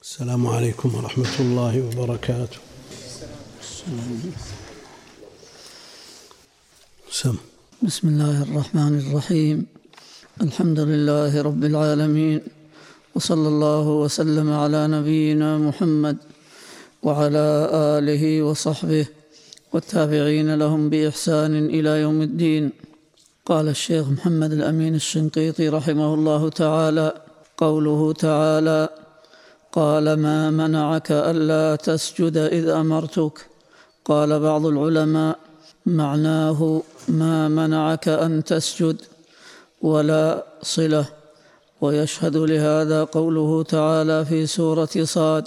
السلام عليكم ورحمة الله وبركاته. سم. بسم الله الرحمن الرحيم. الحمد لله رب العالمين. وصلى الله وسلم على نبينا محمد وعلى آله وصحبه والتابعين لهم بإحسان إلى يوم الدين. قال الشيخ محمد الأمين الشنقيطي رحمه الله تعالى قوله تعالى قال ما منعك ألا تسجد إذ أمرتك؟ قال بعض العلماء معناه ما منعك أن تسجد ولا صلة. ويشهد لهذا قوله تعالى في سورة صاد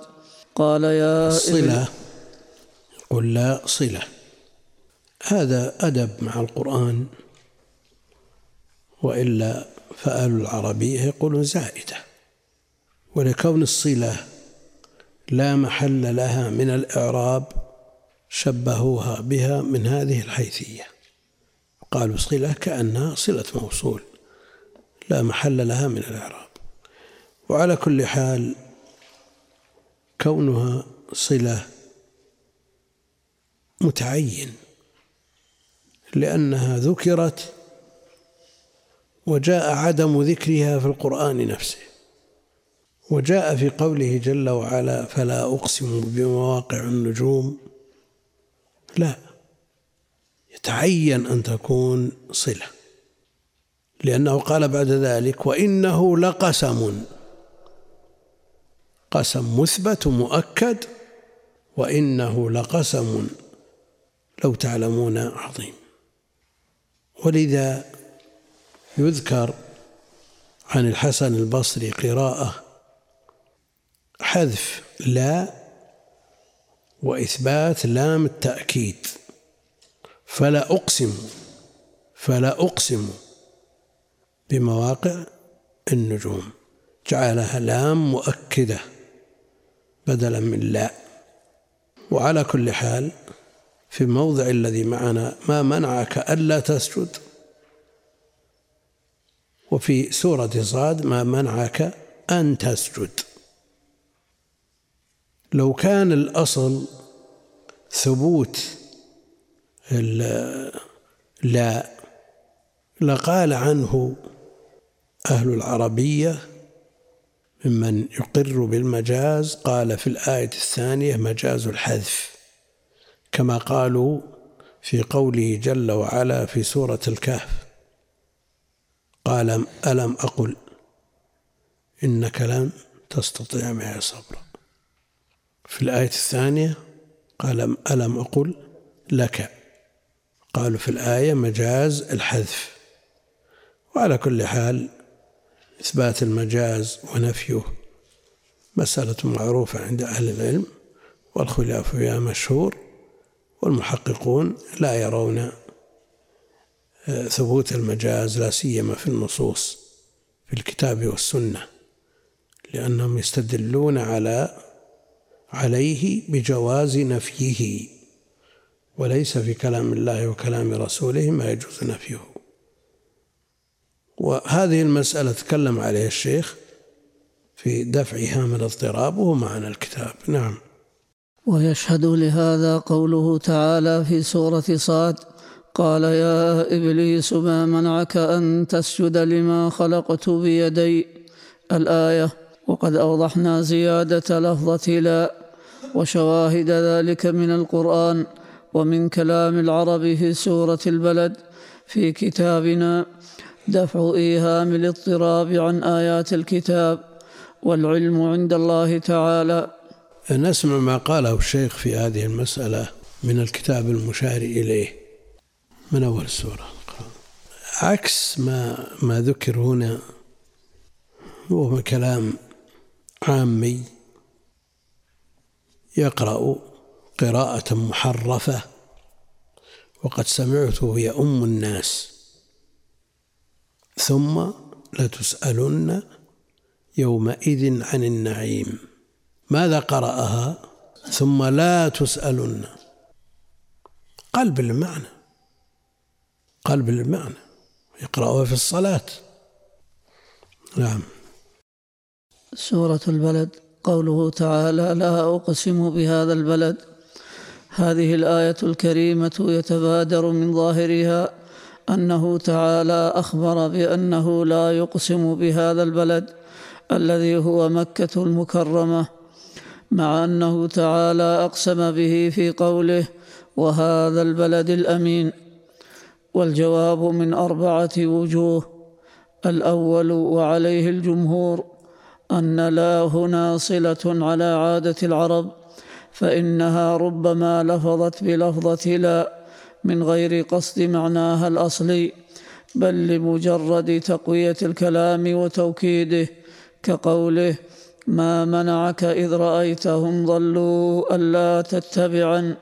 قال يا صلة. قل لا صلة. هذا أدب مع القرآن. وإلا فآل العربية يقولون زائدة. ولكون الصلة لا محل لها من الإعراب شبهوها بها من هذه الحيثية. قالوا صلة كأنها صلة موصول لا محل لها من الإعراب. وعلى كل حال كونها صلة متعين لأنها ذكرت وجاء عدم ذكرها في القرآن نفسه. وجاء في قوله جل وعلا فلا أقسم بمواقع النجوم. لا يتعين أن تكون صلة لأنه قال بعد ذلك وإنه لقسم قسم مثبت مؤكد وإنه لقسم لو تعلمون عظيم. ولذا يذكر عن الحسن البصري قراءة حذف لا وإثبات لام التأكيد. فلا أقسم فلا أقسم بمواقع النجوم. جعلها لام مؤكدة بدلا من لا. وعلى كل حال في الموضع الذي معنا ما منعك ألا تسجد. وفي سورة صاد ما منعك أن تسجد. لو كان الأصل ثبوت لا لقال عنه أهل العربية ممن يقر بالمجاز قال في الآية الثانية مجاز الحذف كما قالوا في قوله جل وعلا في سورة الكهف قال ألم أقل إنك لن تستطيع معي صبرا؟ في الآية الثانية قال ألم أقل لك؟ قالوا في الآية مجاز الحذف. وعلى كل حال إثبات المجاز ونفيه مسألة معروفة عند أهل العلم والخلاف فيها مشهور والمحققون لا يرون آه، ثبوت المجاز لا سيما في النصوص في الكتاب والسنة لأنهم يستدلون على عليه بجواز نفيه وليس في كلام الله وكلام رسوله ما يجوز نفيه. وهذه المسألة تكلم عليها الشيخ في دفعها من الاضطراب وهو معنى الكتاب. نعم. ويشهد لهذا قوله تعالى في سورة صاد قال يا إبليس ما منعك أن تسجد لما خلقت بيدي؟ الآية وقد أوضحنا زيادة لفظة لا. وشواهد ذلك من القرآن ومن كلام العرب في سورة البلد في كتابنا دفع إيهام الاضطراب عن آيات الكتاب والعلم عند الله تعالى. نسمع ما قاله الشيخ في هذه المسألة من الكتاب المشار إليه من أول السورة عكس ما ما ذكر هنا وهو كلام عامي يقرأ قراءة محرفة. وقد سمعته يؤم الناس. ثم لتسألن يومئذ عن النعيم. ماذا قرأها؟ ثم لا تسألن. قلب المعنى. قلب المعنى. يقرأها في الصلاة. نعم. سورة البلد. قوله تعالى لا أقسم بهذا البلد. هذه الآية الكريمة يتبادر من ظاهرها أنه تعالى أخبر بأنه لا يقسم بهذا البلد الذي هو مكة المكرمة مع أنه تعالى أقسم به في قوله وهذا البلد الأمين. والجواب من أربعة وجوه الأول وعليه الجمهور أن لا هنا صلة على عادة العرب فإنها ربما لفظت بلفظة لا من غير قصد معناها الأصلي بل لمجرد تقوية الكلام وتوكيده كقوله ما منعك إذ رأيتهم ضلوا ألا تتبعن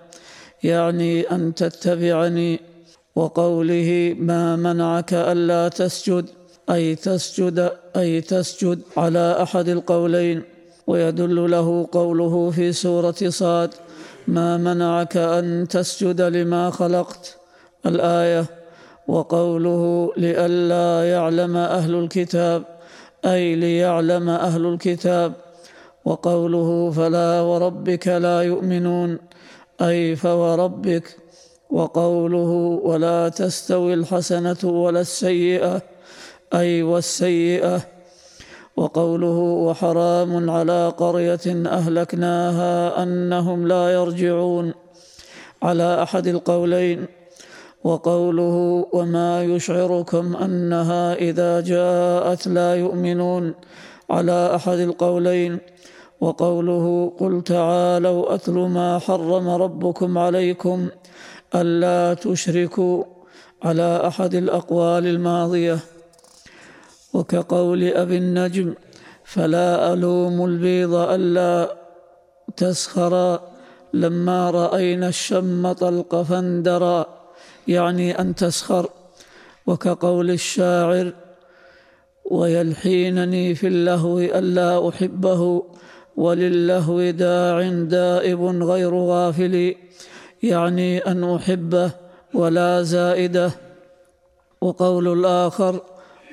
يعني أن تتبعني وقوله ما منعك ألا تسجد أي تسجد أي تسجد على أحد القولين ويدل له قوله في سورة صاد ما منعك أن تسجد لما خلقت؟ الآية وقوله لئلا يعلم أهل الكتاب أي ليعلم أهل الكتاب. وقوله فلا وربك لا يؤمنون أي فوربك. وقوله ولا تستوي الحسنة ولا السيئة أي والسيئة وقوله وحرام على قرية أهلكناها أنهم لا يرجعون. على أحد القولين وقوله وما يشعركم أنها إذا جاءت لا يؤمنون. على أحد القولين وقوله قل تعالوا أتل ما حرم ربكم عليكم ألا تشركوا. على أحد الأقوال الماضية. وكقول أبي النجم فلا ألوم البيض ألا تسخرا. لما رأينا الشم طلق فاندرا. يعني أن تسخر. وكقول الشاعر ويلحينني في اللهو ألا أحبه. وللهو داع دائب غير غافل. يعني أن أحبه ولا زائده. وقول الآخر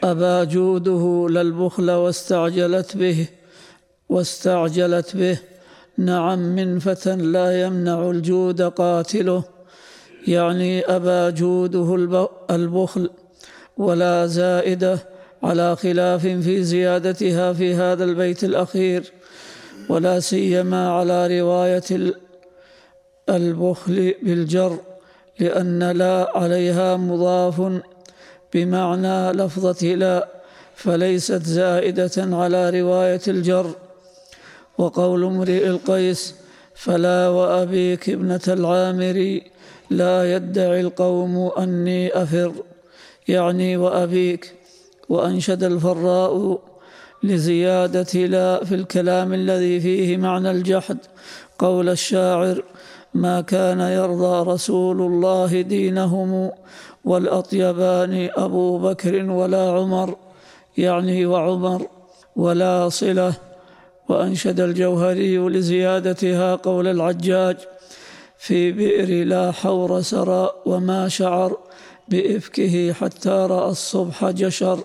أبى جوده للبخل واستعجلت به واستعجلت به. نعم من فتى لا يمنع الجود قاتله. يعني أبى جوده البخل ولا زائدة على خلاف في زيادتها في هذا البيت الأخير ولا سيما على رواية البخل بالجر لأن لا عليها مضاف بمعنى لفظة لا فليست زائدة على رواية الجر. وقول امرئ القيس فلا وأبيك ابنة العامر لا يدعي القوم أني أفر. يعني وأبيك. وأنشد الفراء لزيادة لا في الكلام الذي فيه معنى الجحد. قول الشاعر ما كان يرضى رسول الله دينهم والأطيبان أبو بكر ولا عمر يعني وعمر ولا صلة. وأنشد الجوهري لزيادتها قول العجاج في بئر لا حور سرى وما شعر بإفكه حتى رأى الصبح جشر.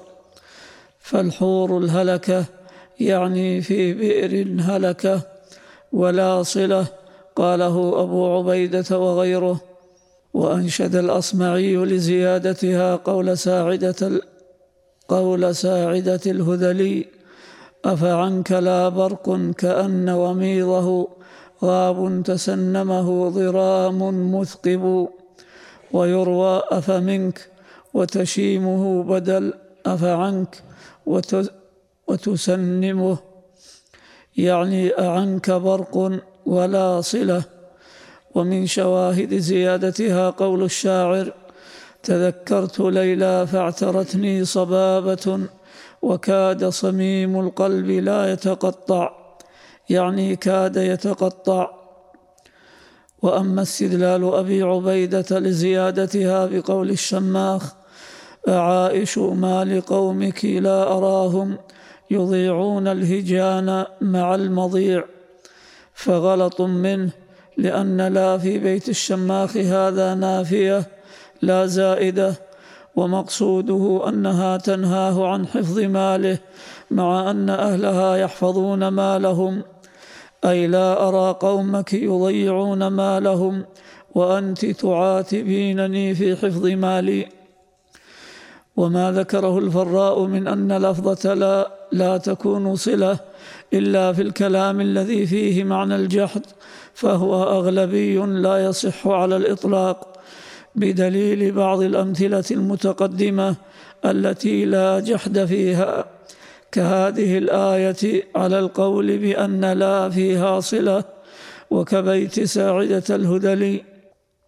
فالحور الهلكة يعني في بئر هلكة ولا صلة قاله أبو عبيدة وغيره. وأنشد الأصمعي لزيادتها قول ساعدة قول ساعدة الهذلي أفعنك لا برق كأن وميضه غاب تسنمه ضرام مثقب ويروى أفمنك وتشيمه بدل أفعنك وتسنمه يعني أعنك برق ولا صلة ومن شواهد زيادتها قول الشاعر تذكرت ليلى فاعترتني صبابة وكاد صميم القلب لا يتقطع يعني كاد يتقطع. وأما استدلال أبي عبيدة لزيادتها بقول الشماخ أعائش ما لقومك لا أراهم يضيعون الهجان مع المضيع فغلط منه لأن لا في بيت الشماخ هذا نافية لا زائدة. ومقصوده أنها تنهاه عن حفظ ماله مع أن أهلها يحفظون مالهم. أي لا أرى قومك يضيعون مالهم وأنت تعاتبينني في حفظ مالي. وما ذكره الفراء من أن لفظة لا لا تكون صلة إلا في الكلام الذي فيه معنى الجحد. فهو أغلبي لا يصح على الإطلاق بدليل بعض الأمثلة المتقدمة التي لا جحد فيها. كهذه الآية على القول بأن لا فيها صلة وكبيت ساعدة الهدلي.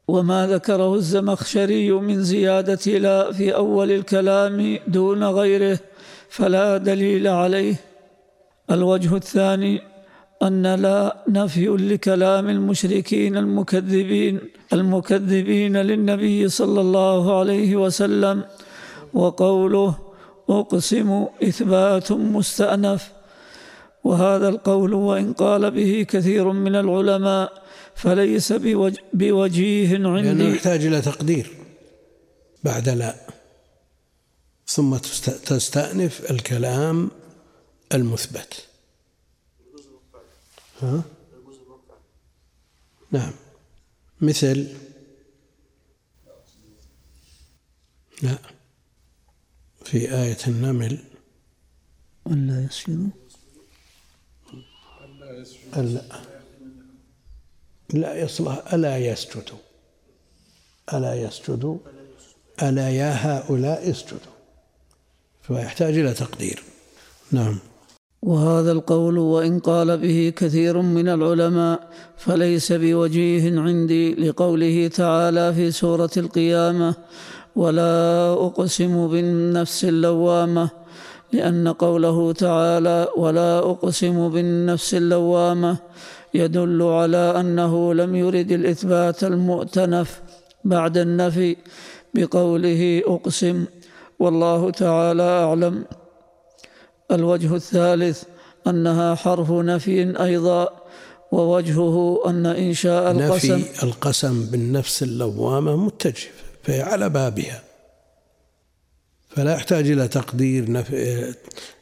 وما ذكره الزمخشري من زيادة لا في أول الكلام دون غيره فلا دليل عليه. الوجه الثاني أن لا نفي لكلام المشركين المكذبين المكذبين للنبي صلى الله عليه وسلم وقوله أقسم إثبات مستأنف وهذا القول وإن قال به كثير من العلماء فليس بوجيه عندي. لأنه يحتاج إلى تقدير بعد لا. ثم تستأنف الكلام المثبت. ها؟ نعم. مثل؟ لا. في آية النمل. ألا يسجدوا ألا لا. يصلح. ألا يسجدوا ألا يسجدوا ألا يا هؤلاء اسجدوا. فيحتاج إلى تقدير. نعم. وهذا القول وإن قال به كثير من العلماء فليس بوجيه عندي لقوله تعالى في سورة القيامة ولا أقسم بالنفس اللوامة لأن قوله تعالى ولا أقسم بالنفس اللوامة يدل على أنه لم يرد الإثبات المؤتنف بعد النفي بقوله أقسم والله تعالى أعلم. الوجه الثالث أنها حرف نفي أيضا ووجهه أن إنشاء القسم نفي القسم. بالنفس اللوامة متجه فهي على بابها. فلا يحتاج إلى تقدير نفي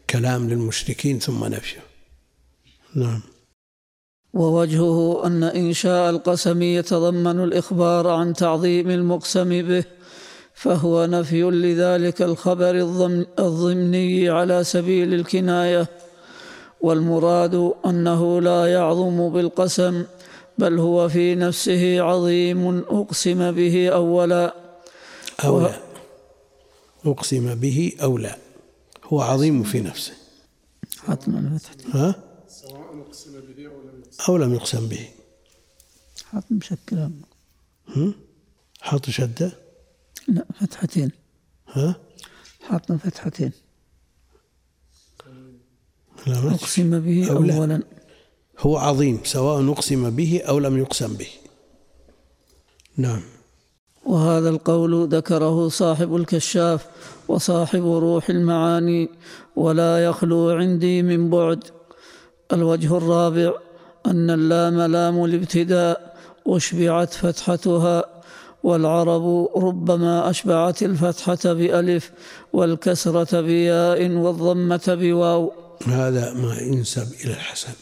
كلام للمشركين ثم نفيه. نعم. ووجهه أن إنشاء القسم يتضمن الإخبار عن تعظيم المقسم به. فهو نفي لذلك الخبر الضمني على سبيل الكناية والمراد أنه لا يعظم بالقسم بل هو في نفسه عظيم أقسم به اولا أو لا. أقسم به أو لا. هو عظيم في نفسه. حتما ها؟ سواء اقسم به أو لم يقسم به. حط مشكلة حط شدة؟ لا فتحتين. ها؟ حاطن فتحتين. لا أقسم به أو أولا. لا. هو عظيم سواء أقسم به أو لم يقسم به. نعم. وهذا القول ذكره صاحب الكشاف وصاحب روح المعاني ولا يخلو عندي من بعد. الوجه الرابع أن اللام لام الابتداء أشبعت فتحتها. والعرب ربما أشبعت الفتحة بألف والكسرة بياء والضمة بواو. هذا ما ينسب إلى الحسن.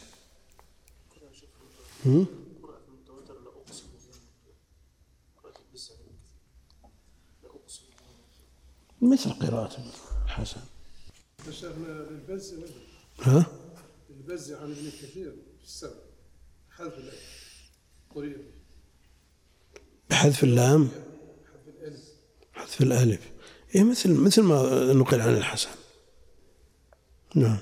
مثل قراءة الحسن. ها؟ البز عن ابن كثير في السبع حذف الألف. طريق بحذف اللام. حذف الألف. إيه مثل مثل ما نقل عن الحسن. نعم.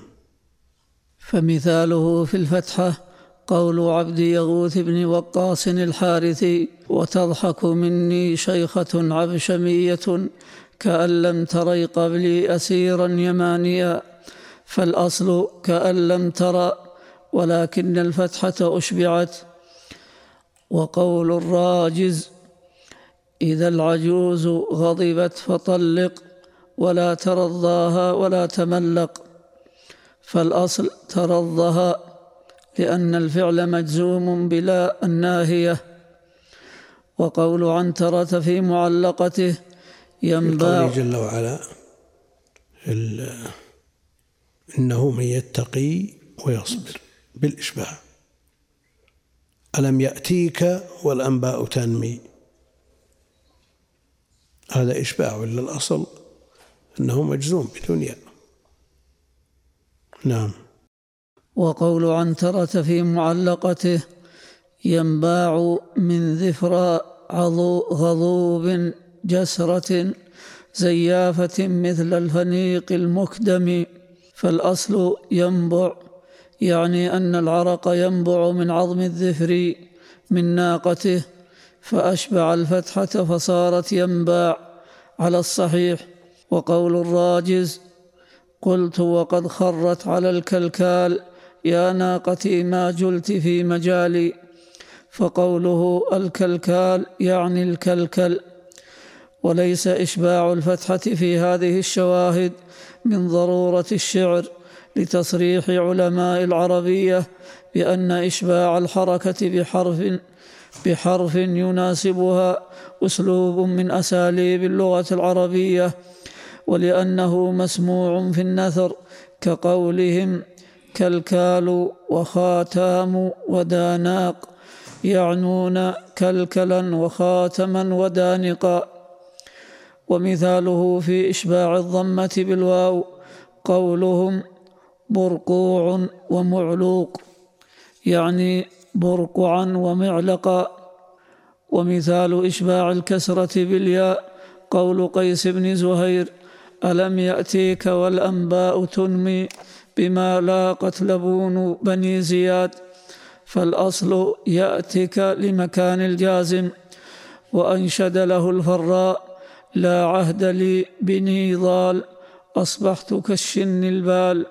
فمثاله في الفتحة قول عبد يغوث بن وقاص الحارثي وتضحك مني شيخة عبشمية كأن لم تري قبلي أسيرا يمانيا فالأصل كأن لم ترى ولكن الفتحة أشبعت. وقول الراجز إذا العجوز غضبت فطلق ولا ترضاها ولا تملق. فالأصل ترضها لأن الفعل مجزوم بلا الناهية. وقول عنترة في معلقته ينباع. جل وعلا إنه من يتقي ويصبر بالإشباع. ألم يأتيك والأنباء تنمي؟ هذا إشباع ولا الأصل أنه مجزوم بدون ياء نعم. وقول عنترة في معلقته ينباع من ذفرى غضوب جسرة زيافة مثل الفنيق المكدم فالأصل ينبع يعني أن العرق ينبع من عظم الذفر من ناقته فأشبع الفتحة فصارت ينباع على الصحيح وقول الراجز قلت وقد خرت على الكلكال يا ناقتي ما جلت في مجالي فقوله الكلكال يعني الكلكل وليس إشباع الفتحة في هذه الشواهد من ضرورة الشعر لتصريح علماء العربية بأن إشباع الحركة بحرف بحرف يناسبها أسلوب من أساليب اللغة العربية ولأنه مسموع في النثر كقولهم كالكال وخاتام وداناق يعنون كلكلا وخاتما ودانقا. ومثاله في إشباع الضمة بالواو قولهم برقوع ومعلوق يعني برقعا ومعلقا. ومثال إشباع الكسرة بالياء قول قيس بن زهير ألم يأتيك والأنباء تنمي بما لاقت لبون بني زياد؟ فالأصل يأتك لمكان الجازم. وأنشد له الفراء لا عهد لي بنيضال أصبحت كالشن البال.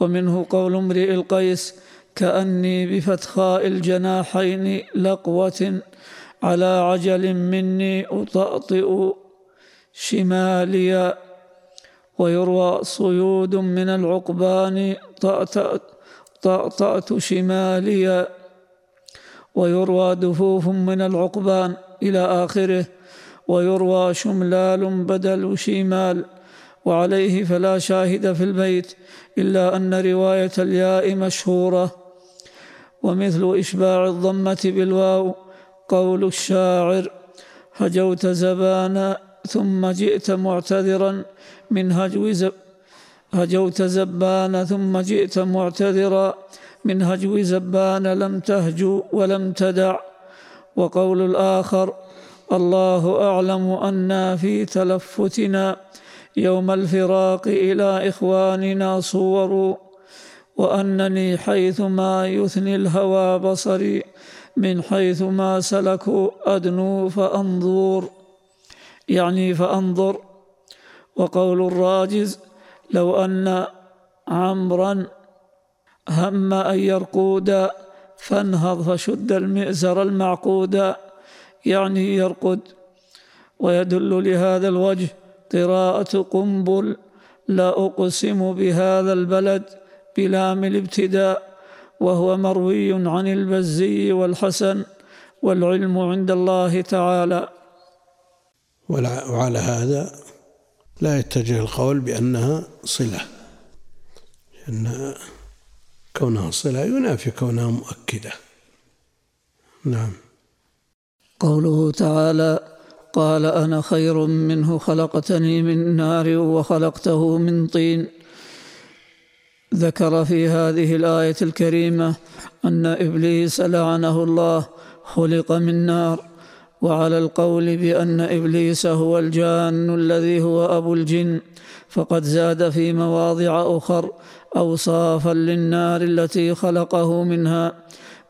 ومنه قول امرئ القيس كأني بفتخاء الجناحين لقوة على عجل مني أطأطئ شماليا ويروى صيود من العقبان طأطأت شماليا ويروى دفوف من العقبان إلى آخره ويروى شملال بدل شمال وعليه فلا شاهد في البيت إلا أن رواية الياء مشهورة ومثل إشباع الضمة بالواو قول الشاعر هجوت زبانا ثم جئت معتذرا من هجو زب هجوت زبان ثم جئت معتذرا من هجو زبان لم تهجو ولم تدع. وقول الآخر الله أعلم أنا في تلفتنا يوم الفراق إلى إخواننا صور وأنني حيثما يثني الهوى بصري من حيث ما سلكوا أدنو فأنظر. يعني فأنظر. وقول الراجز لو أن عمرا هم أن يرقود فانهض فشد المئزر المعقود يعني يرقد. ويدل لهذا الوجه قراءة قنبل لا أقسم بهذا البلد. بلام الابتداء وهو مروي عن البزي والحسن والعلم عند الله تعالى. وعلى هذا لا يتجه القول بأنها صلة أن كونها صلة ينافي كونها مؤكدة. نعم. قوله تعالى قال أنا خير منه خلقتني من نار وخلقته من طين. ذكر في هذه الآية الكريمة أن إبليس لعنه الله خلق من نار. وعلى القول بأن إبليس هو الجان الذي هو أبو الجن فقد زاد في مواضع أخر أوصافا للنار التي خلقه منها.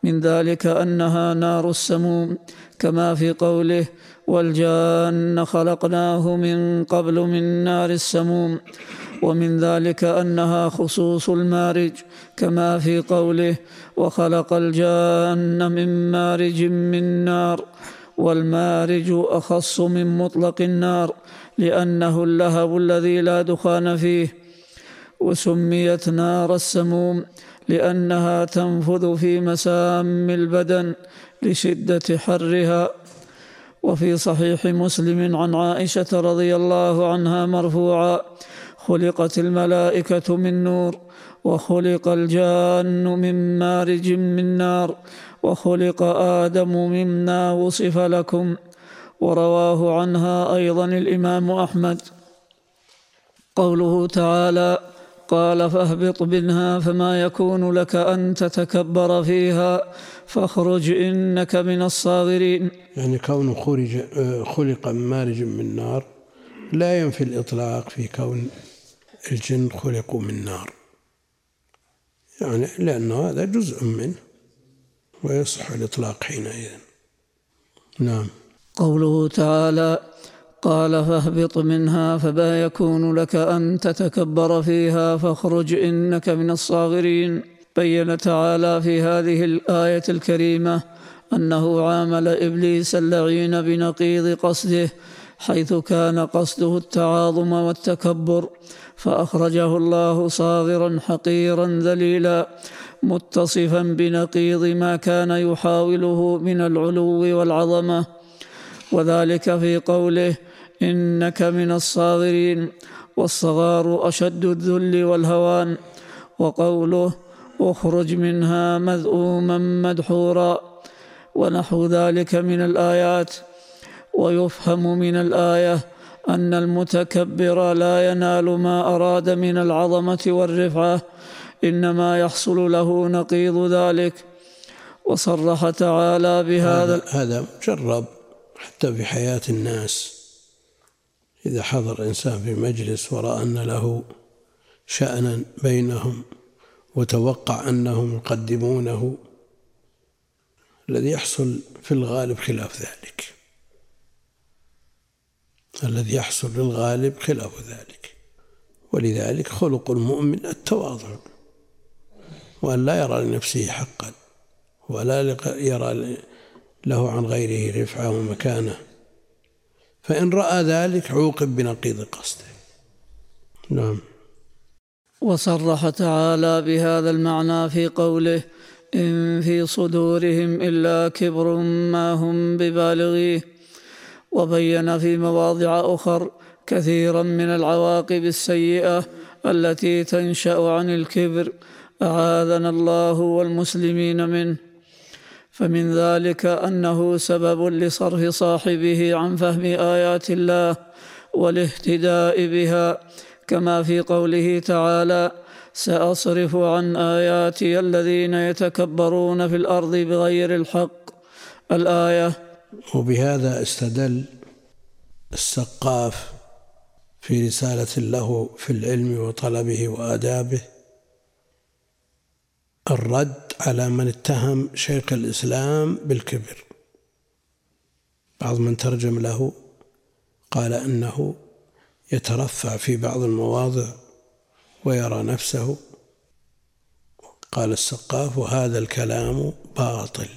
من ذلك أنها نار السموم كما في قوله والجان خلقناه من قبل من نار السموم ومن ذلك أنها خصوص المارج كما في قوله وخلق الجان من مارج من نار والمارج أخص من مطلق النار لأنه اللهب الذي لا دخان فيه وسميت نار السموم لأنها تنفذ في مسام البدن لشدة حرها. وفي صحيح مسلم عن عائشة رضي الله عنها مرفوعا خلقت الملائكة من نور وخلق الجان من مارج من نار وخلق آدم مما وصف لكم ورواه عنها أيضا الإمام أحمد. قوله تعالى قال فاهبط منها فما يكون لك أن تتكبر فيها فاخرج إنك من الصاغرين. يعني كونه خرج خلق مارج من نار لا ينفي الإطلاق في كون الجن خلقوا من نار. يعني لأن هذا جزء منه ويصح الإطلاق حينئذ. نعم. قوله تعالى قال فاهبط منها فما يكون لك أن تتكبر فيها فاخرج إنك من الصاغرين. بين تعالى في هذه الآية الكريمة أنه عامل إبليس اللعين بنقيض قصده حيث كان قصده التعاظم والتكبر. فأخرجه الله صاغرا حقيرا ذليلا متصفا بنقيض ما كان يحاوله من العلو والعظمة. وذلك في قوله إنك من الصاغرين والصغار أشد الذل والهوان. وقوله أخرج منها مذءوما مدحورا. ونحو ذلك من الآيات. ويفهم من الآية أن المتكبر لا ينال ما أراد من العظمة والرفعة إنما يحصل له نقيض ذلك. وصرح تعالى بهذا هذا مجرب حتى في حياة الناس. إذا حضر إنسان في مجلس ورأى أن له شأنا بينهم وتوقع أنهم يقدمونه الذي يحصل في الغالب خلاف ذلك. الذي يحصل للغالب خلاف ذلك. ولذلك خلق المؤمن التواضع وأن لا يرى لنفسه حقا ولا يرى له عن غيره رفعة ومكانة فإن رأى ذلك عوقب بنقيض قصده. نعم. وصرح تعالى بهذا المعنى في قوله إن في صدورهم إلا كبر ما هم ببالغيه. وبين في مواضع أخر كثيرا من العواقب السيئة التي تنشأ عن الكبر أعاذنا الله والمسلمين منه. فمن ذلك أنه سبب لصرف صاحبه عن فهم آيات الله والاهتداء بها. كما في قوله تعالى سأصرف عن آياتي الذين يتكبرون في الأرض بغير الحق. الآية وبهذا استدل السقاف في رسالة له في العلم وطلبه وآدابه الرد على من اتهم شيخ الإسلام بالكبر. بعض من ترجم له قال أنه يترفع في بعض المواضع ويرى نفسه. قال السقاف وهذا الكلام باطل.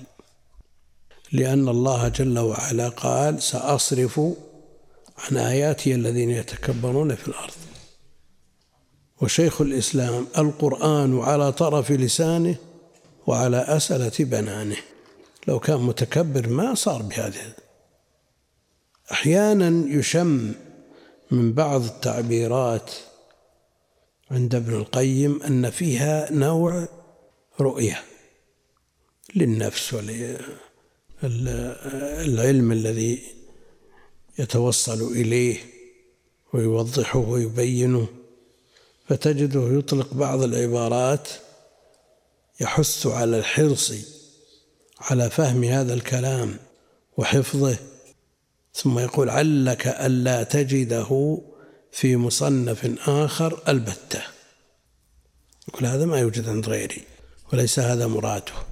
لأن الله جل وعلا قال سأصرف عن آياتي الذين يتكبرون في الأرض. وشيخ الإسلام القرآن على طرف لسانه وعلى أسلة بنانه. لو كان متكبر ما صار بهذه. أحيانا يشم من بعض التعبيرات عند ابن القيم أن فيها نوع رؤية للنفس وللعلم الذي يتوصل إليه ويوضحه ويبينه فتجده يطلق بعض العبارات يحث على الحرص على فهم هذا الكلام وحفظه ثم يقول علك ألا تجده في مصنف آخر البتة. يقول هذا ما يوجد عند غيري وليس هذا مراده.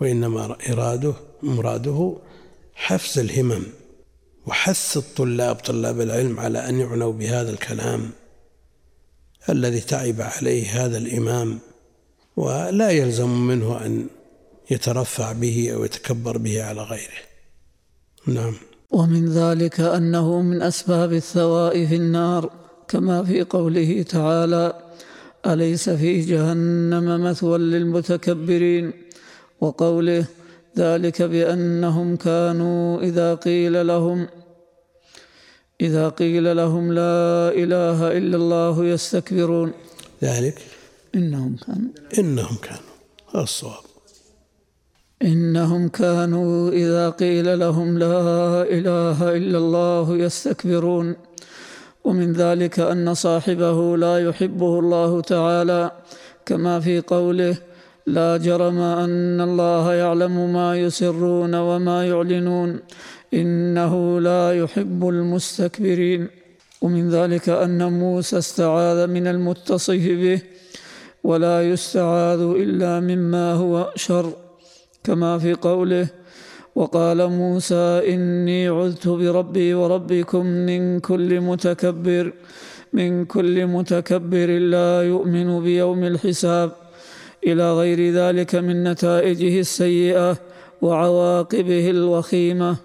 وإنما إراده مراده حفظ الهمم وحث الطلاب طلاب العلم على أن يعنوا بهذا الكلام الذي تعب عليه هذا الإمام ولا يلزم منه أن يترفع به أو يتكبر به على غيره. نعم. ومن ذلك أنه من أسباب الثواء في النار كما في قوله تعالى أليس في جهنم مثوى للمتكبرين؟ وقوله ذلك بأنهم كانوا إذا قيل لهم إذا قيل لهم لا إله إلا الله يستكبرون. ذلك؟ إنهم كانوا. إنهم كانوا. هذا الصواب. إنهم كانوا إذا قيل لهم لا إله إلا الله يستكبرون. ومن ذلك أن صاحبه لا يحبه الله تعالى كما في قوله لا جرم أن الله يعلم ما يسرون وما يعلنون. إنه لا يحب المستكبرين. ومن ذلك أن موسى استعاذ من المتصف به ولا يستعاذ إلا مما هو شر كما في قوله وقال موسى إني عذت بربي وربكم من كل متكبر من كل متكبر لا يؤمن بيوم الحساب. إلى غير ذلك من نتائجه السيئة وعواقبه الوخيمة.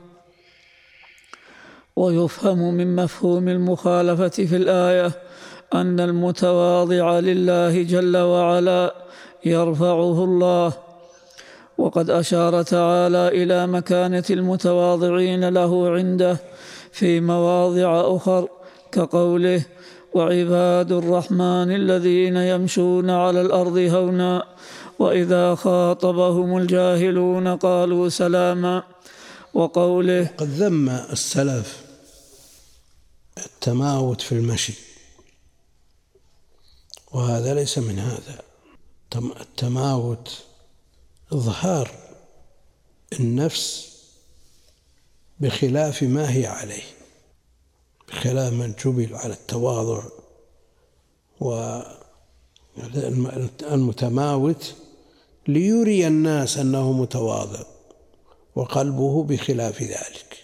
ويفهم من مفهوم المخالفة في الآية أن المتواضع لله جل وعلا يرفعه الله. وقد أشار تعالى إلى مكانة المتواضعين له عنده في مواضع أخر كقوله وعباد الرحمن الذين يمشون على الأرض هونا وإذا خاطبهم الجاهلون قالوا سلاما وقوله قد ذم السلف التماوت في المشي. وهذا ليس من هذا. التماوت إظهار النفس بخلاف ما هي عليه. بخلاف من جبل على التواضع والمتماوت ليري الناس أنه متواضع وقلبه بخلاف ذلك.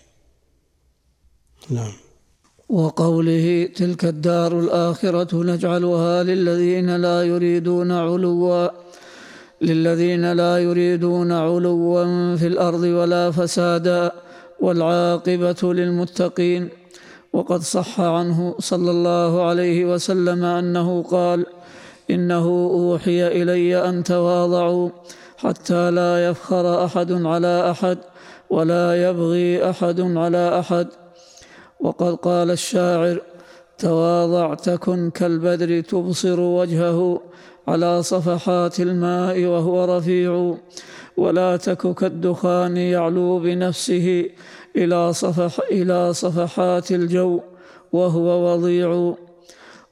نعم. وقوله تلك الدار الآخرة نجعلها للذين لا يريدون علوا للذين لا يريدون علوا في الأرض ولا فسادا والعاقبة للمتقين. وقد صح عنه صلى الله عليه وسلم أنه قال إنه أوحي إلي أن تواضعوا حتى لا يفخر أحد على أحد ولا يبغي أحد على أحد. وقد قال الشاعر تواضع تكن كالبدر تبصر وجهه على صفحات الماء وهو رفيع ولا تك كالدخان يعلو بنفسه إلى, صفح إلى صفحات الجو وهو وضيع.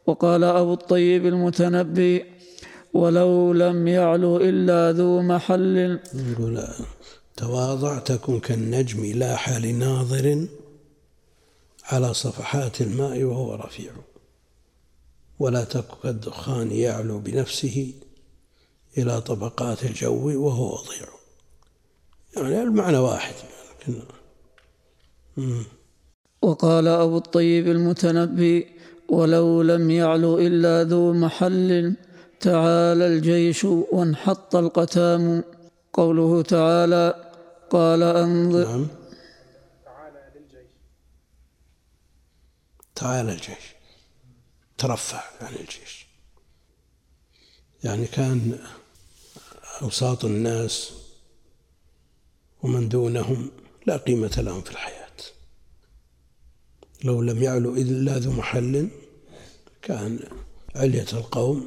وقال أبو الطيب المتنبي ولو لم يعلو إلا ذو محل. يقول تواضع تكن كالنجم لاح لناظر على صفحات الماء وهو رفيع. ولا تك كالدخان يعلو بنفسه إلى طبقات الجو وهو وضيع. يعني المعنى واحد لكن وقال أبو الطيب المتنبي ولو لم يعلو إلا ذو محل تعالى الجيش وانحط القتام. قوله تعالى قال أنظر. نعم. تعالى الجيش. ترفع عن الجيش. يعني كان أوساط الناس ومن دونهم لا قيمة لهم في الحياة. لو لم يعلو إلا ذو محل كان علية القوم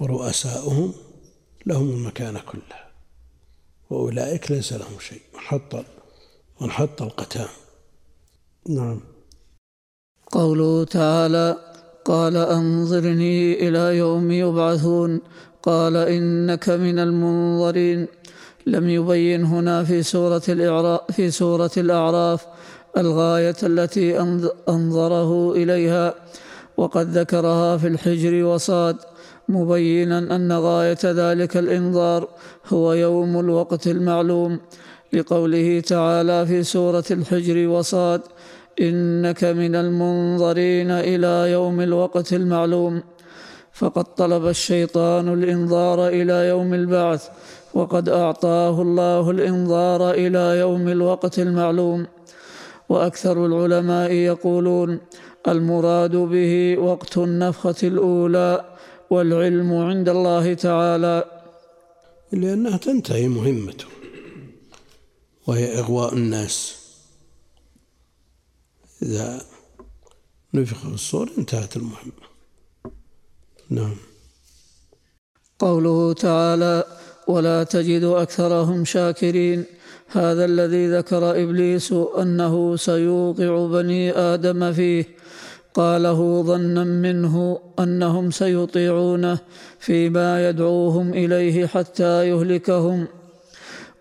ورؤساؤهم لهم المكانة كلها وأولئك ليس لهم شيء وانحط وانحط القتام. نعم. قوله تعالى قال أنظرني إلى يوم يبعثون قال إنك من المنظرين. لم يبين هنا في سورة الإعراف في سورة الأعراف الغاية التي أنظره إليها وقد ذكرها في الحجر وصاد مبينا أن غاية ذلك الإنظار هو يوم الوقت المعلوم لقوله تعالى في سورة الحجر وصاد إنك من المنظرين إلى يوم الوقت المعلوم. فقد طلب الشيطان الإنظار إلى يوم البعث وقد أعطاه الله الإنظار إلى يوم الوقت المعلوم. وأكثر العلماء يقولون المراد به وقت النفخة الأولى والعلم عند الله تعالى. لأنها تنتهي مهمته وهي إغواء الناس. إذا نفخ في الصور انتهت المهمة. نعم. قوله تعالى ولا تجد أكثرهم شاكرين هذا الذي ذكر إبليس أنه سيوقع بني آدم فيه. قاله ظنا منه أنهم سيطيعونه فيما يدعوهم إليه حتى يهلكهم.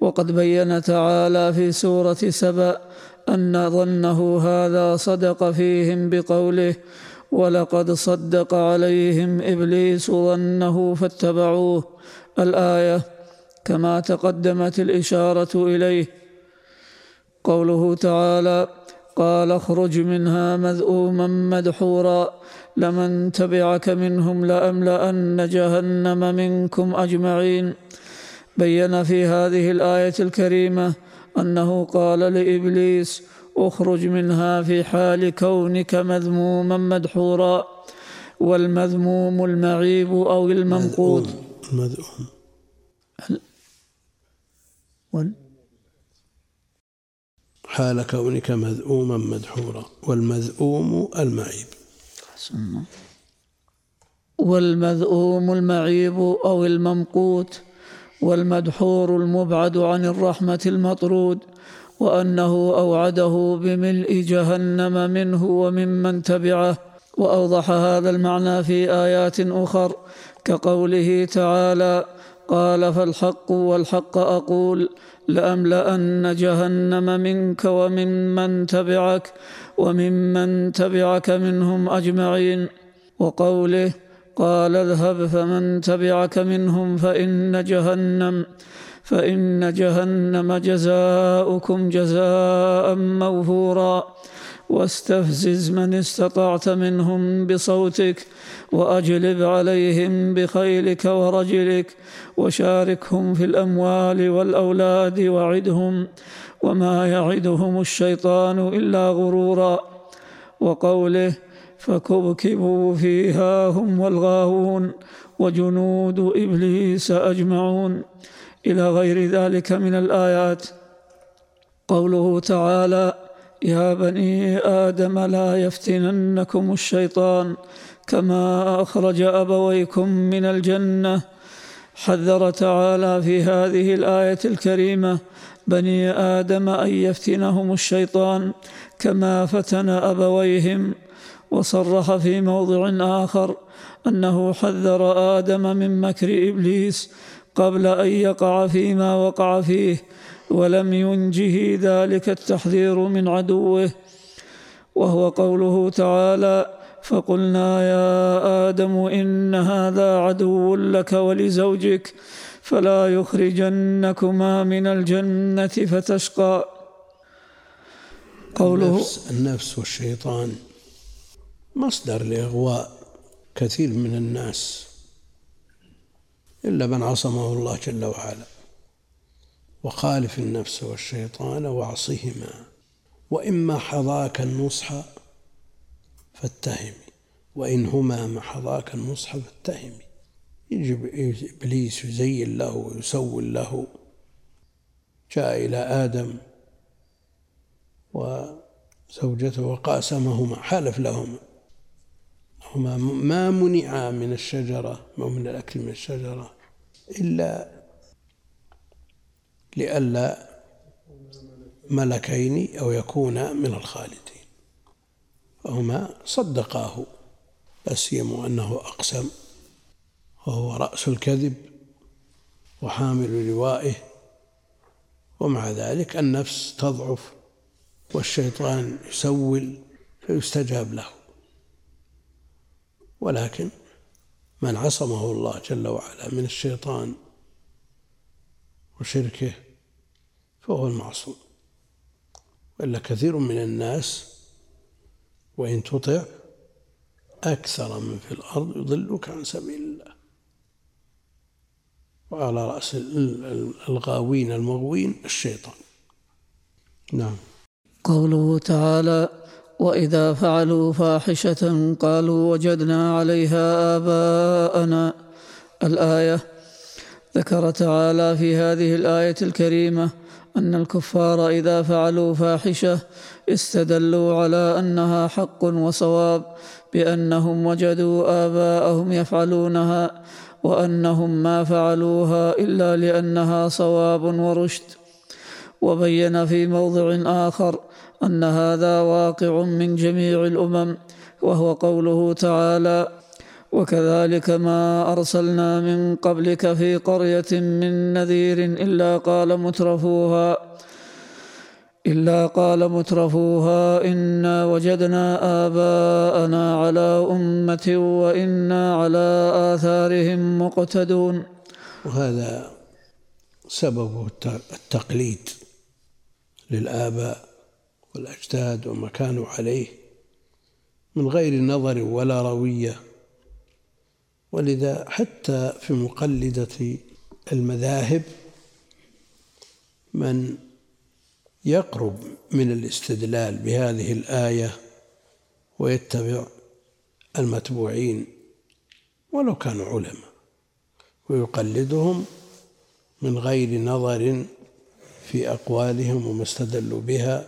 وقد بين تعالى في سورة سبأ أن ظنه هذا صدق فيهم بقوله ولقد صدق عليهم إبليس ظنه فاتبعوه. الآية كما تقدمت الإشارة إليه. قوله تعالى قال اخرج منها مذءوما مدحورا لمن تبعك منهم لأملأن جهنم منكم أجمعين. بين في هذه الآية الكريمة أنه قال لإبليس اخرج منها في حال كونك مذموما مدحورا والمذموم المعيب أو المنقود. المذءوم وال حال كونك مذءوما مدحورا والمذءوم المعيب. والمذءوم المعيب أو الممقوت والمدحور المبعد عن الرحمة المطرود وأنه أوعده بملء جهنم منه وممن تبعه وأوضح هذا المعنى في آيات أخر كقوله تعالى قال فالحق والحق أقول لأملأن جهنم منك وممن تبعك وممن تبعك منهم أجمعين. وقوله قال اذهب فمن تبعك منهم فإن جهنم فإن جهنم جزاؤكم جزاء موفورا. واستفزز من استطعت منهم بصوتك وأجلب عليهم بخيلك ورجلك وشاركهم في الأموال والأولاد وعدهم وما يعدهم الشيطان إلا غرورا وقوله فكبكبوا فيها هم والغاوون وجنود إبليس أجمعون إلى غير ذلك من الآيات. قوله تعالى يا بني آدم لا يفتننكم الشيطان كما أخرج أبويكم من الجنة. حذر تعالى في هذه الآية الكريمة بني آدم أن يفتنهم الشيطان كما فتن أبويهم. وصرح في موضع آخر أنه حذر آدم من مكر إبليس قبل أن يقع فيما وقع فيه ولم ينجه ذلك التحذير من عدوه. وهو قوله تعالى فقلنا يا آدم إن هذا عدو لك ولزوجك فلا يخرجنكما من الجنة فتشقى. قوله النفس, النفس والشيطان مصدر لإغواء كثير من الناس إلا من عصمه الله جل وعلا وخالف النفس والشيطان واعصهما وإما حظاك النصح فاتهمي. وإن هما محضاك النصح فاتهمي. يجب إبليس يزين له ويسول له. جاء إلى آدم وزوجته وقاسمهما حلف لهما. هما ما منعا من الشجرة أو من الأكل من الشجرة إلا لئلا ملكين أو يكونا من الخالدين. فهما صدقاه لا سيما أنه أقسم وهو رأس الكذب وحامل لوائه ومع ذلك النفس تضعف والشيطان يسول فيستجاب له. ولكن من عصمه الله جل وعلا من الشيطان وشركه فهو المعصوم. وإلا كثير من الناس وإن تطع أكثر من في الأرض يضلك عن سبيل الله. وعلى رأس الغاوين المغوين الشيطان. نعم. قوله تعالى وإذا فعلوا فاحشة قالوا وجدنا عليها آباءنا. الآية ذكر تعالى في هذه الآية الكريمة أن الكفار إذا فعلوا فاحشة استدلوا على أنها حق وصواب بأنهم وجدوا آباءهم يفعلونها وأنهم ما فعلوها إلا لأنها صواب ورشد. وبين في موضع آخر أن هذا واقع من جميع الأمم وهو قوله تعالى وكذلك ما أرسلنا من قبلك في قرية من نذير إلا قال مترفوها إلا قال مترفوها إنا وجدنا آباءنا على أمة وإنا على آثارهم مقتدون. وهذا سببه التقليد للآباء والأجداد وما كانوا عليه من غير نظر ولا روية. ولذا حتى في مقلدة المذاهب من يقرب من الاستدلال بهذه الآية ويتبع المتبوعين ولو كانوا علماء ويقلدهم من غير نظر في أقوالهم وما استدلوا بها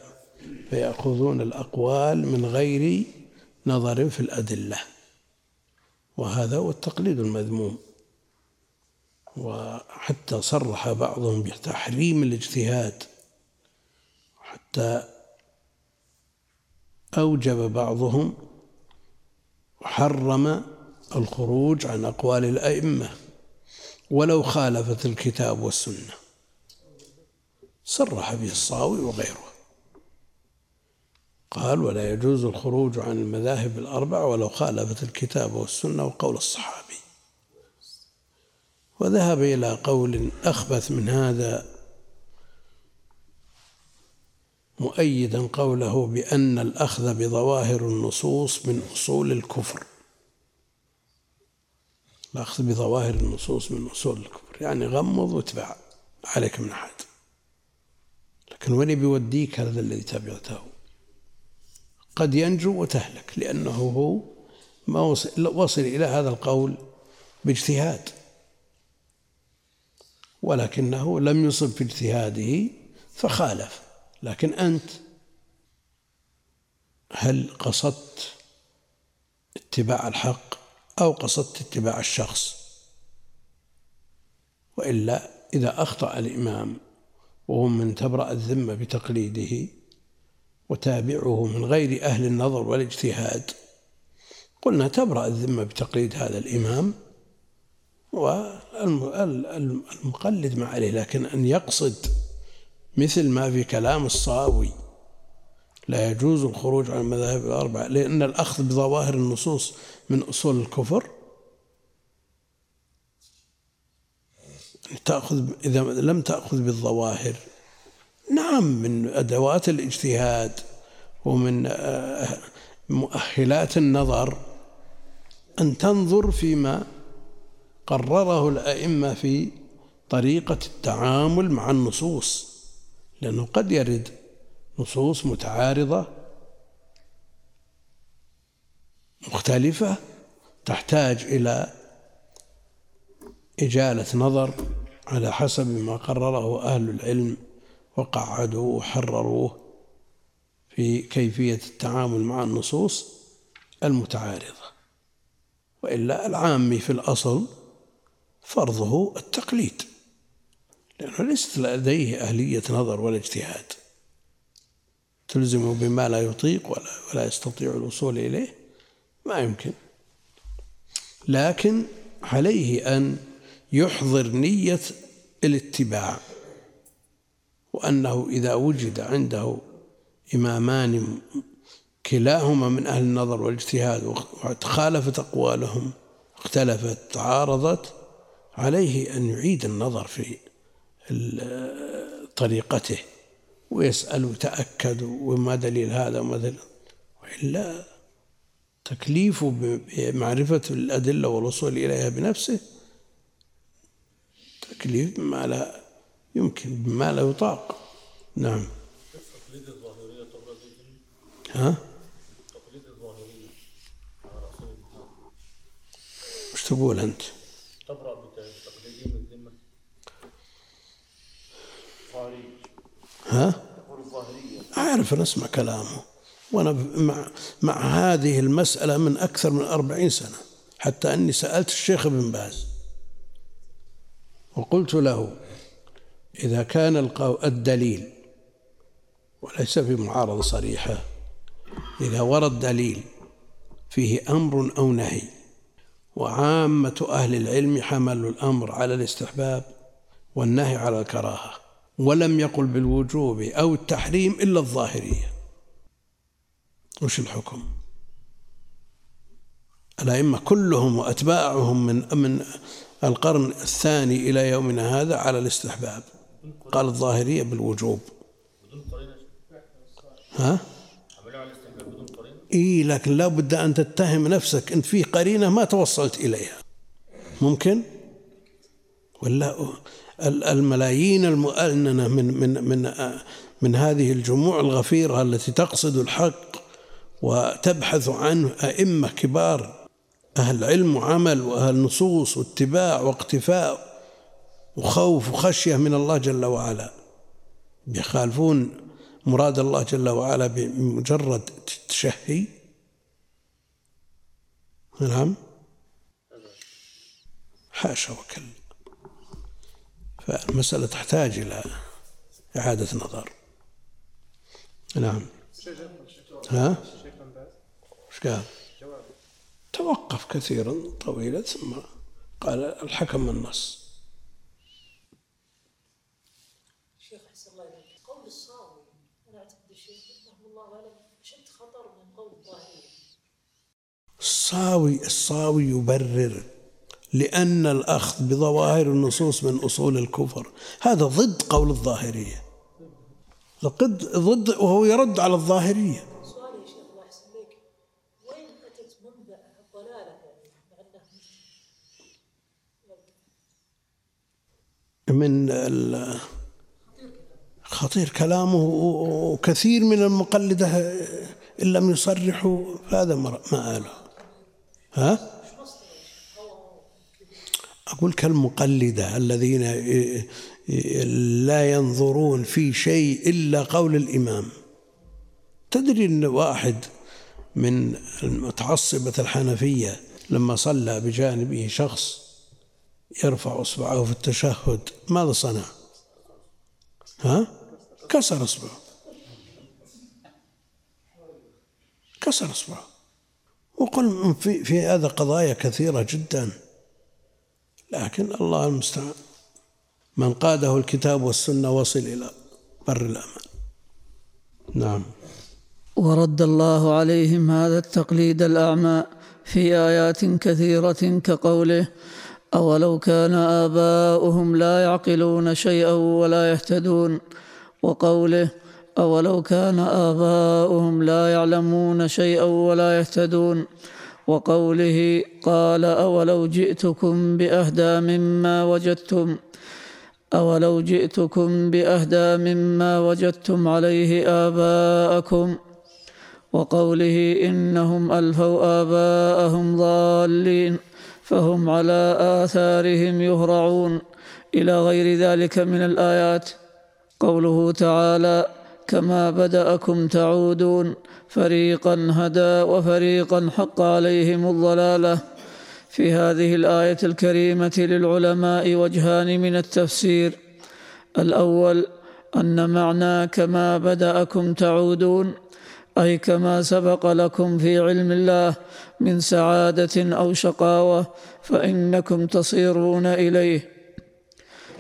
فيأخذون الأقوال من غير نظر في الأدلة. وهذا هو التقليد المذموم. وحتى صرح بعضهم بتحريم الاجتهاد حتى أوجب بعضهم وحرم الخروج عن أقوال الأئمة ولو خالفت الكتاب والسنة. صرح به الصاوي وغيره. قال ولا يجوز الخروج عن المذاهب الأربع ولو خالفت الكتاب والسنة وقول الصحابي. وذهب إلى قول أخبث من هذا مؤيدا قوله بأن الأخذ بظواهر النصوص من أصول الكفر. الأخذ بظواهر النصوص من أصول الكفر يعني غمض واتبع عليك من أحد. لكن وين بيوديك هذا الذي تبعته قد ينجو وتهلك لأنه هو ما وصل, وصل إلى هذا القول باجتهاد. ولكنه لم يصب في اجتهاده فخالف. لكن أنت هل قصدت اتباع الحق أو قصدت اتباع الشخص؟ وإلا إذا أخطأ الإمام وهو من تبرأ الذمة بتقليده وتابعه من غير أهل النظر والاجتهاد. قلنا تبرأ الذمة بتقليد هذا الإمام والمقلد ما عليه لكن أن يقصد مثل ما في كلام الصاوي لا يجوز الخروج عن المذاهب الأربعة لأن الأخذ بظواهر النصوص من أصول الكفر. تأخذ إذا لم تأخذ بالظواهر نعم من أدوات الاجتهاد ومن آه، مؤهلات النظر أن تنظر فيما قرره الأئمة في طريقة التعامل مع النصوص لأنه قد يرد نصوص متعارضة مختلفة تحتاج إلى إجالة نظر على حسب ما قرره أهل العلم. وقعدوه وحرروه في كيفية التعامل مع النصوص المتعارضة. وإلا العامي في الأصل فرضه التقليد لأنه ليست لديه أهلية نظر ولا اجتهاد. تلزمه بما لا يطيق ولا, ولا يستطيع الوصول إليه ما يمكن. لكن عليه أن يحضر نية الاتباع. وأنه إذا وجد عنده إمامان كلاهما من أهل النظر والاجتهاد وتخالفت أقوالهم اختلفت تعارضت عليه أن يعيد النظر في طريقته ويسأل ويتأكد وما دليل هذا وما دليل وإلا تكليفه بمعرفة الأدلة والوصول إليها بنفسه تكليف بما لا يمكن بما لا يطاق. نعم. ها؟ وش تقول أنت؟ تبرأ بتقليدهم الذمة؟ ها؟ أعرف أن أسمع كلامه. وأنا مع, مع هذه المسألة من أكثر من أربعين سنة حتى أني سألت الشيخ ابن باز وقلت له إذا كان الدليل وليس في معارضة صريحة إذا ورد دليل فيه أمر أو نهي وعامة أهل العلم حملوا الأمر على الاستحباب والنهي على الكراهة ولم يقل بالوجوب أو التحريم إلا الظاهرية. وش الحكم؟ الأئمة كلهم وأتباعهم من من القرن الثاني إلى يومنا هذا على الاستحباب. قال الظاهرية بالوجوب ها؟ إي لكن لا بد أن تتهم نفسك. أنت في قرينة ما توصلت إليها. ممكن؟ ولا الملايين المؤننة من من من من هذه الجموع الغفيرة التي تقصد الحق وتبحث عنه أئمة كبار أهل علم وعمل وأهل نصوص واتباع واقتفاء. وخوف وخشية من الله جل وعلا. يخالفون مراد الله جل وعلا بمجرد تشهي. نعم. حاشا وكلا فالمسألة تحتاج إلى إعادة نظر. نعم. ها؟ إيش قال؟ توقف كثيرا طويلا ثم قال الحكم النص. الصاوي الصاوي يبرر لأن الأخذ بظواهر النصوص من أصول الكفر. هذا ضد قول الظاهرية. ضد ضد وهو يرد على الظاهرية. من خطير كلامه وكثير من المقلدة إن لم يصرحوا هذا ما قاله. ها؟ أقول كالمقلدة الذين لا ينظرون في شيء إلا قول الإمام تدري أن واحد من المتعصبة الحنفية لما صلى بجانبه شخص يرفع إصبعه في التشهد ماذا صنع؟ ها؟ كسر إصبعه كسر إصبعه وقل في, في هذا قضايا كثيرة جدا. لكن الله المستعان. من قاده الكتاب والسنة وصل إلى بر الأمان. نعم. ورد الله عليهم هذا التقليد الأعمى في آيات كثيرة كقوله أولو كان آباؤهم لا يعقلون شيئا ولا يهتدون. وقوله أولو كان آباؤهم لا يعلمون شيئا ولا يهتدون. وقوله قال أولو جئتكم بأهدى مما وجدتم. أولو جئتكم بأهدى مما وجدتم عليه آباءكم. وقوله إنهم ألفوا آباءهم ضالين فهم على آثارهم يهرعون. إلى غير ذلك من الآيات. قوله تعالى كما بدأكم تعودون. فريقا هدى وفريقا حق عليهم الضلالة. في هذه الآية الكريمة للعلماء وجهان من التفسير. الأول أن معنى كما بدأكم تعودون أي كما سبق لكم في علم الله من سعادة أو شقاوة فإنكم تصيرون إليه.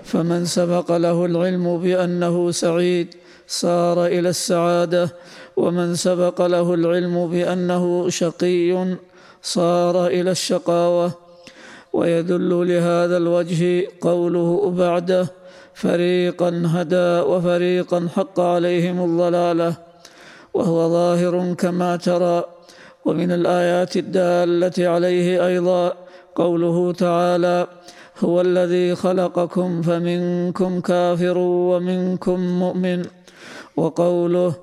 فمن سبق له العلم بأنه سعيد صار إلى السعادة ومن سبق له العلم بأنه شقي صار إلى الشقاوة. ويدل لهذا الوجه قوله بعده فريقا هدى وفريقا حق عليهم الضلالة. وهو ظاهر كما ترى. ومن الآيات الدالة عليه أيضا قوله تعالى هو الذي خلقكم فمنكم كافر ومنكم مؤمن. وقوله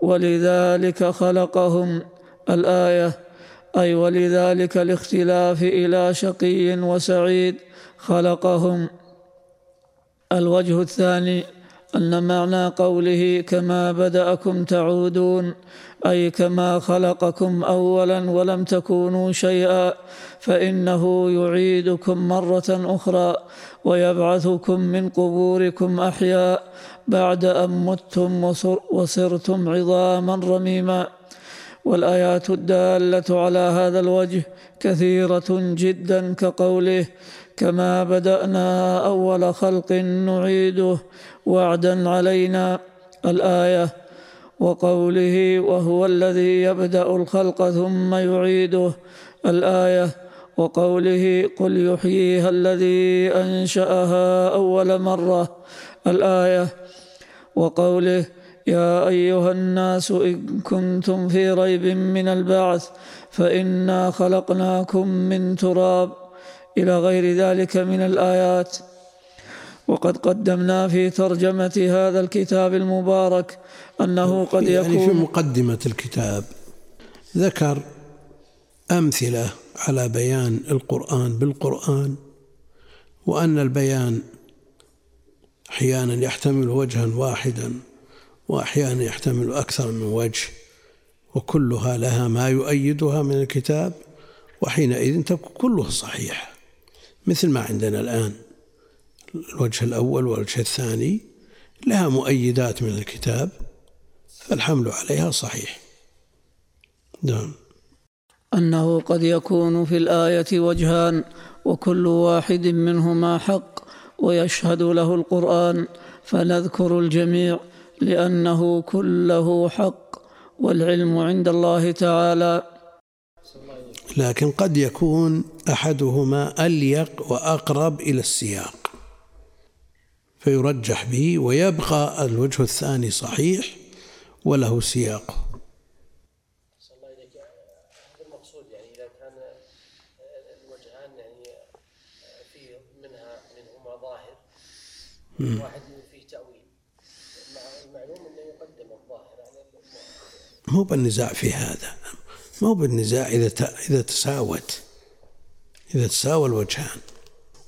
ولذلك خلقهم الآية أي ولذلك الاختلاف إلى شقي وسعيد خلقهم. الوجه الثاني أن معنى قوله كما بدأكم تعودون أي كما خلقكم أولا ولم تكونوا شيئا فإنه يعيدكم مرة أخرى ويبعثكم من قبوركم أحياء بعد أن متم وصرتم عظاما رميما. والآيات الدالة على هذا الوجه كثيرة جدا كقوله كما بدأنا أول خلق نعيده وعدا علينا. الآية وقوله وهو الذي يبدأ الخلق ثم يعيده. الآية وقوله قل يحييها الذي أنشأها أول مرة. الآية وقوله يا أيها الناس إن كنتم في ريب من البعث فإنا خلقناكم من تراب إلى غير ذلك من الآيات. وقد قدمنا في ترجمة هذا الكتاب المبارك أنه قد يكون يعني في مقدمة الكتاب ذكر أمثلة على بيان القرآن بالقرآن وأن البيان أحيانا يحتمل وجها واحدا وأحيانا يحتمل أكثر من وجه وكلها لها ما يؤيدها من الكتاب وحينئذ تكون كلها صحيحة مثل ما عندنا الآن. الوجه الأول والوجه الثاني لها مؤيدات من الكتاب فالحمل عليها صحيح. نعم. أنه قد يكون في الآية وجهان وكل واحد منهما حق. ويشهد له القرآن فنذكر الجميع لأنه كله حق والعلم عند الله تعالى. لكن قد يكون أحدهما أليق وأقرب إلى السياق فيرجح به ويبقى الوجه الثاني صحيح وله سياقه المقصود يعني اذا كان الوجهان يعني فيه منها منهما ظاهر واحد فيه المعلوم إنه يقدم الظاهر على مو بالنزاع في هذا. مو بالنزاع إذا إذا تساوت. إذا تساوى الوجهان.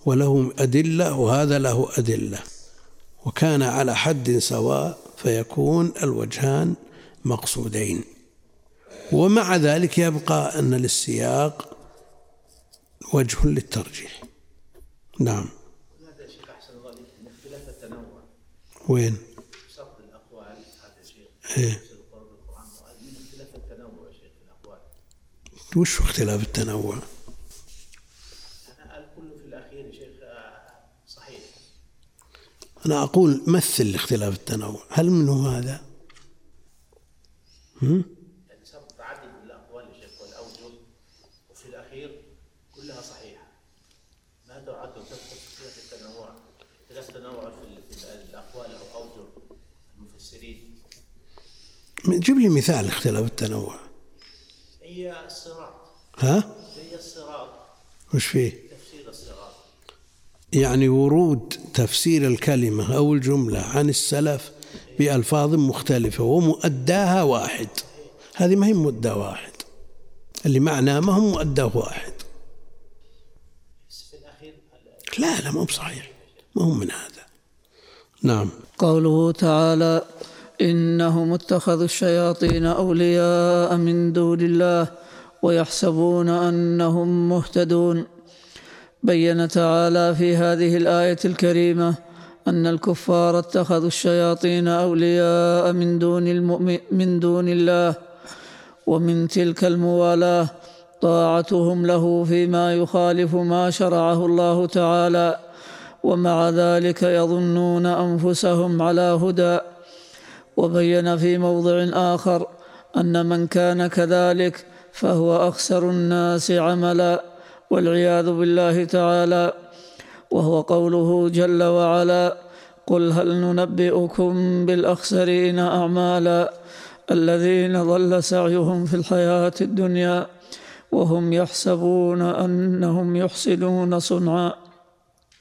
وله أدلة وهذا له أدلة. وكان على حد سواء فيكون الوجهان مقصودين. ومع ذلك يبقى أن للسياق وجه للترجيح. نعم هذا شيخ احسن الله عليك من اختلاف التنوع وين سرد الاقوال هذا شيخ إيه. تفسير القرآن بالقرآن من يا شيخ في الاقوال وش اختلاف التنوع؟ أنا أقول مثل اختلاف التنوع. هل منه هذا؟ هم؟ يعني سرد تعدد الاقوال يا شيخ والاوجه وفي الاخير كلها صحيحه ما تعد تدخل في اختلاف التنوع اختلاف التنوع في ال- في ال- الاقوال أو اوجه المفسرين جيب لي مثال اختلاف التنوع. هي الصراط. ها؟ هي الصراط. وش فيه؟ تفسير الصراط. يعني ورود تفسير الكلمة أو الجملة عن السلف بألفاظ مختلفة ومؤداها واحد. هذه ما هي مؤدى واحد. اللي معناه ما هو مؤداه واحد. بس في الأخير لا لا مو بصحيح. ما هو من هذا. نعم. قوله تعالى إنهم اتخذوا الشياطين أولياء من دون الله ويحسبون أنهم مهتدون. بين تعالى في هذه الآية الكريمة أن الكفار اتخذوا الشياطين أولياء من دون المؤمن من دون الله ومن تلك الموالاة طاعتهم له فيما يخالف ما شرعه الله تعالى ومع ذلك يظنون أنفسهم على هدى. وبين في موضع آخر أن من كان كذلك فهو أخسر الناس عملا والعياذ بالله تعالى وهو قوله جل وعلا قل هل ننبئكم بالأخسرين أعمالا الذين ضل سعيهم في الحياة الدنيا وهم يحسبون أنهم يحسنون صنعا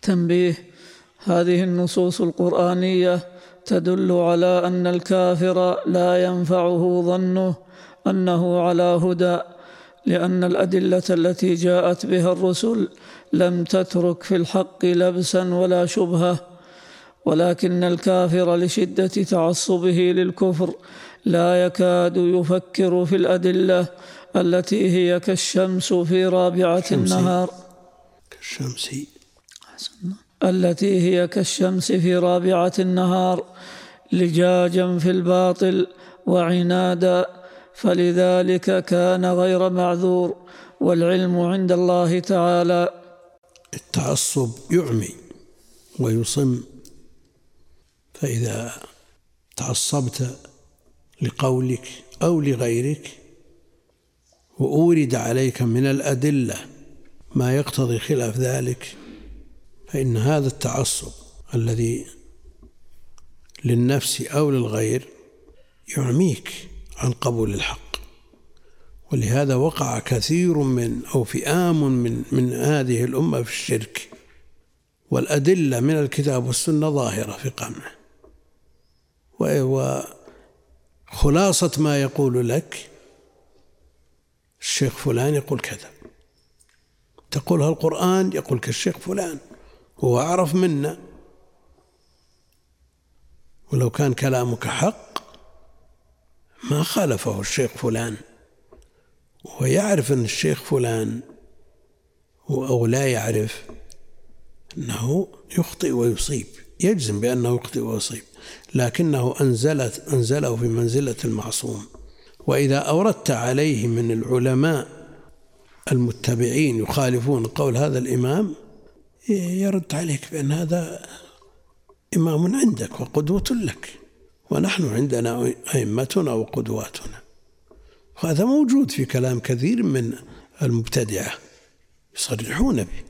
تنبيه هذه النصوص القرآنية تدل على أن الكافر لا ينفعه ظنه أنه على هدى لأن الأدلة التي جاءت بها الرسل لم تترك في الحق لبسا ولا شبهة ولكن الكافر لشدة تعصبه للكفر لا يكاد يفكر في الأدلة التي هي كالشمس في رابعة النهار. كالشمس. التي هي كالشمس في رابعة النهار لجاجا في الباطل وعنادا فلذلك كان غير معذور والعلم عند الله تعالى. التعصب يعمي ويصم فإذا تعصبت لقولك أو لغيرك وأورد عليك من الأدلة ما يقتضي خلاف ذلك فإن هذا التعصب الذي للنفس أو للغير يعميك عن قبول الحق. ولهذا وقع كثير من أو فئام من من هذه الأمة في الشرك والأدلة من الكتاب والسنة ظاهرة في قمعه. وخلاصة ما يقول لك الشيخ فلان يقول كذا. تقولها القرآن يقول كالشيخ فلان. هو أعرف منا ولو كان كلامك حق ما خالفه الشيخ فلان. ويعرف أن الشيخ فلان أو لا يعرف أنه يخطئ ويصيب يجزم بأنه يخطئ ويصيب. لكنه أنزلت أنزله في منزلة المعصوم. وإذا أوردت عليه من العلماء المتبعين يخالفون قول هذا الإمام يرد عليك بأن هذا إمام عندك وقدوة لك ونحن عندنا أئمتنا وقدواتنا. وهذا موجود في كلام كثير من المبتدعة يصرحون به.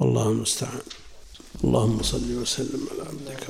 والله المستعان. اللهم صل وسلم على عبدك